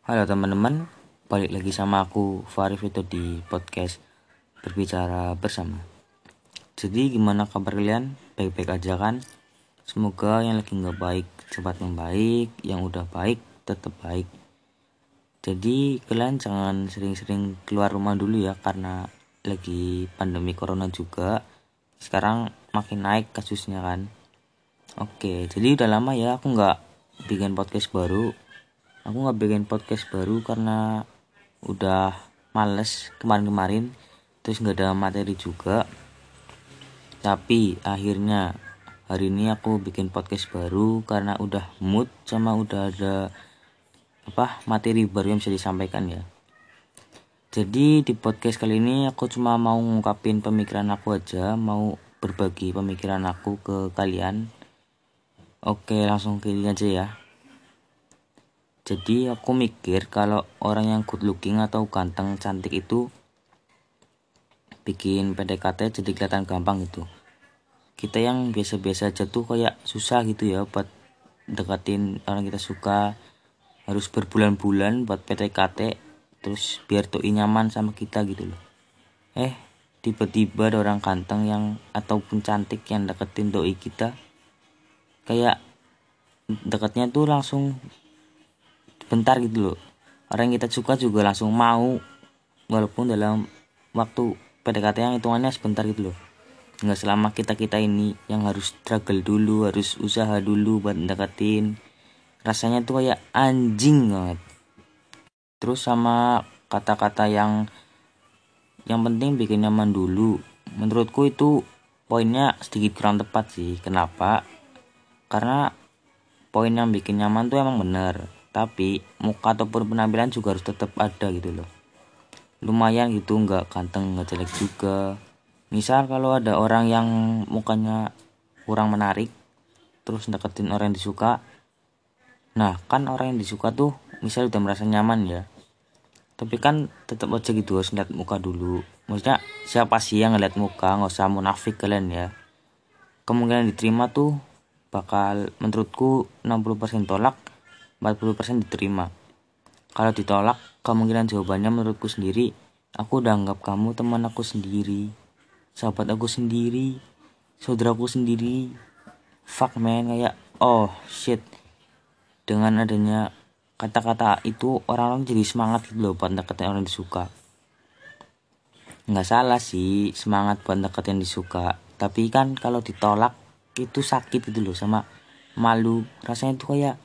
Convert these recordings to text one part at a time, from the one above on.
Halo teman-teman, balik lagi sama aku Farif itu di podcast berbicara bersama. Jadi gimana kabar kalian? Baik-baik aja kan? Semoga yang lagi nggak baik cepat membaik, yang udah baik tetap baik. Jadi kalian jangan sering-sering keluar rumah dulu ya karena lagi pandemi corona juga. Sekarang makin naik kasusnya kan. Oke, jadi udah lama ya aku nggak bikin podcast baru aku nggak bikin podcast baru karena udah males kemarin-kemarin terus nggak ada materi juga. Tapi akhirnya hari ini aku bikin podcast baru karena udah mood sama udah ada apa materi baru yang bisa disampaikan ya. Jadi di podcast kali ini aku cuma mau ngungkapin pemikiran aku aja mau berbagi pemikiran aku ke kalian. Oke langsung ke aja ya jadi aku mikir kalau orang yang good looking atau ganteng cantik itu bikin PDKT jadi kelihatan gampang gitu. Kita yang biasa-biasa aja tuh kayak susah gitu ya buat deketin orang kita suka. Harus berbulan-bulan buat PDKT terus biar tuh nyaman sama kita gitu loh. Eh tiba-tiba ada orang ganteng yang ataupun cantik yang deketin doi kita kayak dekatnya tuh langsung bentar gitu loh. Orang yang kita suka juga langsung mau walaupun dalam waktu PDKT yang hitungannya sebentar gitu loh. Nggak selama kita kita ini yang harus struggle dulu harus usaha dulu buat deketin rasanya tuh kayak anjing banget. Terus sama kata-kata yang yang penting bikin nyaman dulu. Menurutku itu poinnya sedikit kurang tepat sih. Kenapa? Karena poin yang bikin nyaman tuh emang bener tapi muka ataupun penampilan juga harus tetap ada gitu loh. Lumayan gitu nggak ganteng nggak jelek juga. Misal kalau ada orang yang mukanya kurang menarik terus deketin orang yang disuka nah kan orang yang disuka tuh misal udah merasa nyaman ya. Tapi kan tetap aja gitu harus lihat muka dulu. Maksudnya siapa sih yang ngeliat muka? Nggak usah munafik kalian ya. Kemungkinan diterima tuh bakal menurutku 60% tolak 40% diterima. Kalau ditolak, kemungkinan jawabannya menurutku sendiri, aku udah anggap kamu teman aku sendiri, sahabat aku sendiri, saudaraku sendiri. Fuck man, kayak oh shit. Dengan adanya kata-kata itu orang-orang jadi semangat gitu loh buat deketin orang disuka. Nggak salah sih semangat buat deketin yang disuka. Tapi kan kalau ditolak itu sakit gitu loh sama malu. Rasanya tuh kayak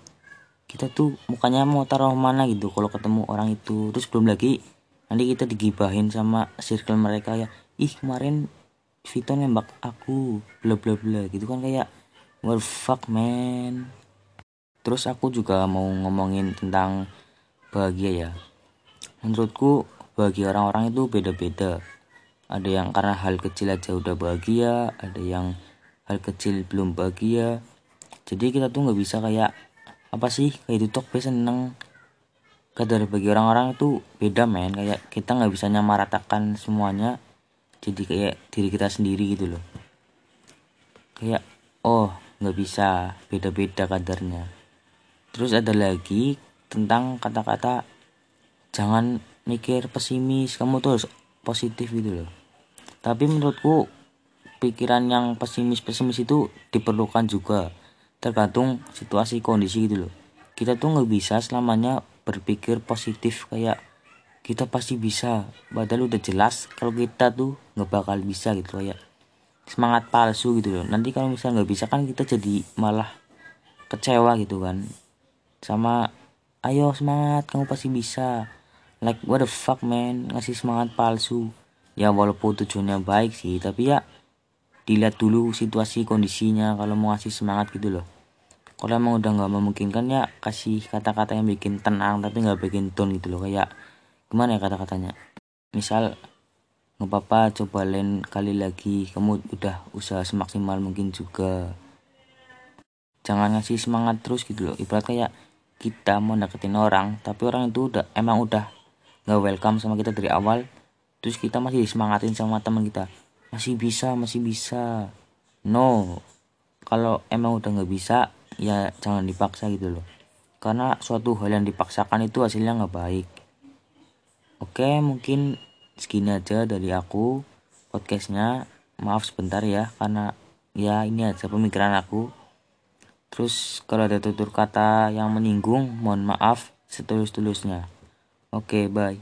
kita tuh mukanya mau taruh mana gitu kalau ketemu orang itu. Terus belum lagi nanti kita digibahin sama circle mereka ya ih kemarin Vito nembak aku bla bla bla gitu kan kayak what fuck man. Terus aku juga mau ngomongin tentang bahagia ya. Menurutku bagi orang-orang itu beda-beda. Ada yang karena hal kecil aja udah bahagia ada yang hal kecil belum bahagia. Jadi kita tuh nggak bisa kayak apa sih? Kayak itu tok seneng. Kadar bagi orang-orang itu beda men. Kayak kita nggak bisa nyamaratakan semuanya jadi kayak diri kita sendiri gitu loh. Kayak oh nggak bisa. Beda-beda kadarnya. Terus ada lagi tentang kata-kata jangan mikir pesimis. Kamu tuh positif gitu loh. Tapi menurutku pikiran yang pesimis pesimis itu diperlukan juga tergantung situasi kondisi gitu loh. Kita tuh nggak bisa selamanya berpikir positif kayak kita pasti bisa. Padahal udah jelas kalau kita tuh nggak bakal bisa gitu kayak semangat palsu gitu loh. Nanti kalau misalnya nggak bisa kan kita jadi malah kecewa gitu kan. Sama ayo semangat kamu pasti bisa. Like what the fuck man? Ngasih semangat palsu. Ya walaupun tujuannya baik sih tapi ya dilihat dulu situasi kondisinya kalau mau ngasih semangat gitu loh kalau emang udah nggak memungkinkan ya kasih kata-kata yang bikin tenang tapi nggak bikin down gitu loh. Kayak gimana ya kata-katanya? Misal nggak apa-apa coba lain kali lagi. Kamu udah usaha semaksimal mungkin juga. Jangan ngasih semangat terus gitu loh. Ibarat kayak kita mau deketin orang tapi orang itu udah emang udah nggak welcome sama kita dari awal terus kita masih disemangatin sama teman kita. Masih bisa masih bisa. No. Kalau emang udah nggak bisa ya jangan dipaksa gitu loh. Karena suatu hal yang dipaksakan itu hasilnya nggak baik. Oke mungkin segini aja dari aku podcastnya. Maaf sebentar ya karena ya ini aja pemikiran aku. Terus kalau ada tutur kata yang menyinggung mohon maaf setulus-tulusnya oke bye